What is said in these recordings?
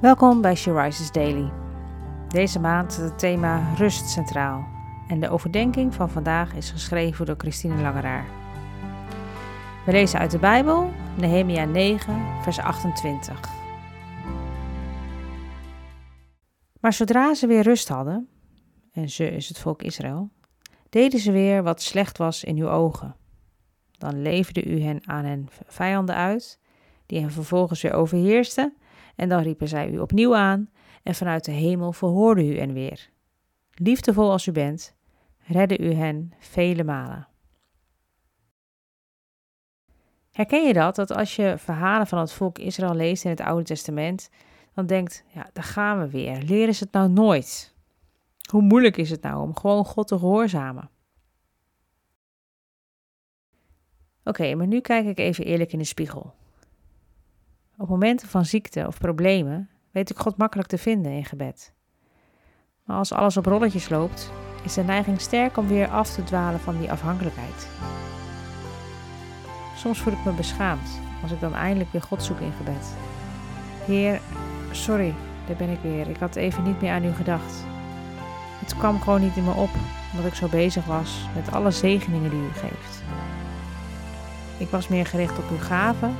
Welkom bij She Rises Daily. Deze maand staat het thema rust centraal. En de overdenking van vandaag is geschreven door Christine Langeraar. We lezen uit de Bijbel, Nehemia 9, vers 28. Maar zodra ze weer rust hadden, en ze is het volk Israël, deden ze weer wat slecht was in uw ogen. Dan leverde u hen aan hen vijanden uit, die hen vervolgens weer overheersten en dan riepen zij u opnieuw aan, en vanuit de hemel verhoorde u hen weer. Liefdevol als u bent, redde u hen vele malen. Herken je dat, dat als je verhalen van het volk Israël leest in het Oude Testament, dan denkt, ja, daar gaan we weer. Leren ze het nou nooit? Hoe moeilijk is het nou om gewoon God te gehoorzamen? Oké, maar nu kijk ik even eerlijk in de spiegel. Op momenten van ziekte of problemen weet ik God makkelijk te vinden in gebed. Maar als alles op rolletjes loopt, is de neiging sterk om weer af te dwalen van die afhankelijkheid. Soms voel ik me beschaamd als ik dan eindelijk weer God zoek in gebed. Heer, sorry, daar ben ik weer. Ik had even niet meer aan u gedacht. Het kwam gewoon niet in me op, omdat ik zo bezig was met alle zegeningen die u geeft. Ik was meer gericht op uw gaven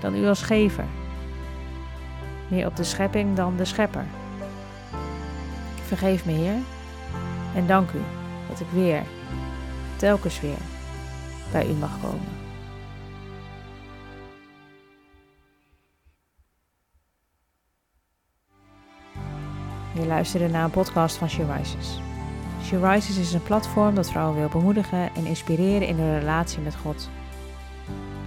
dan u als gever. Meer op de schepping dan de schepper. Vergeef me, Heer, en dank u dat ik weer, telkens weer, bij u mag komen. Je luisterde naar een podcast van She Rises. She Rises is een platform dat vrouwen wil bemoedigen en inspireren in hun relatie met God.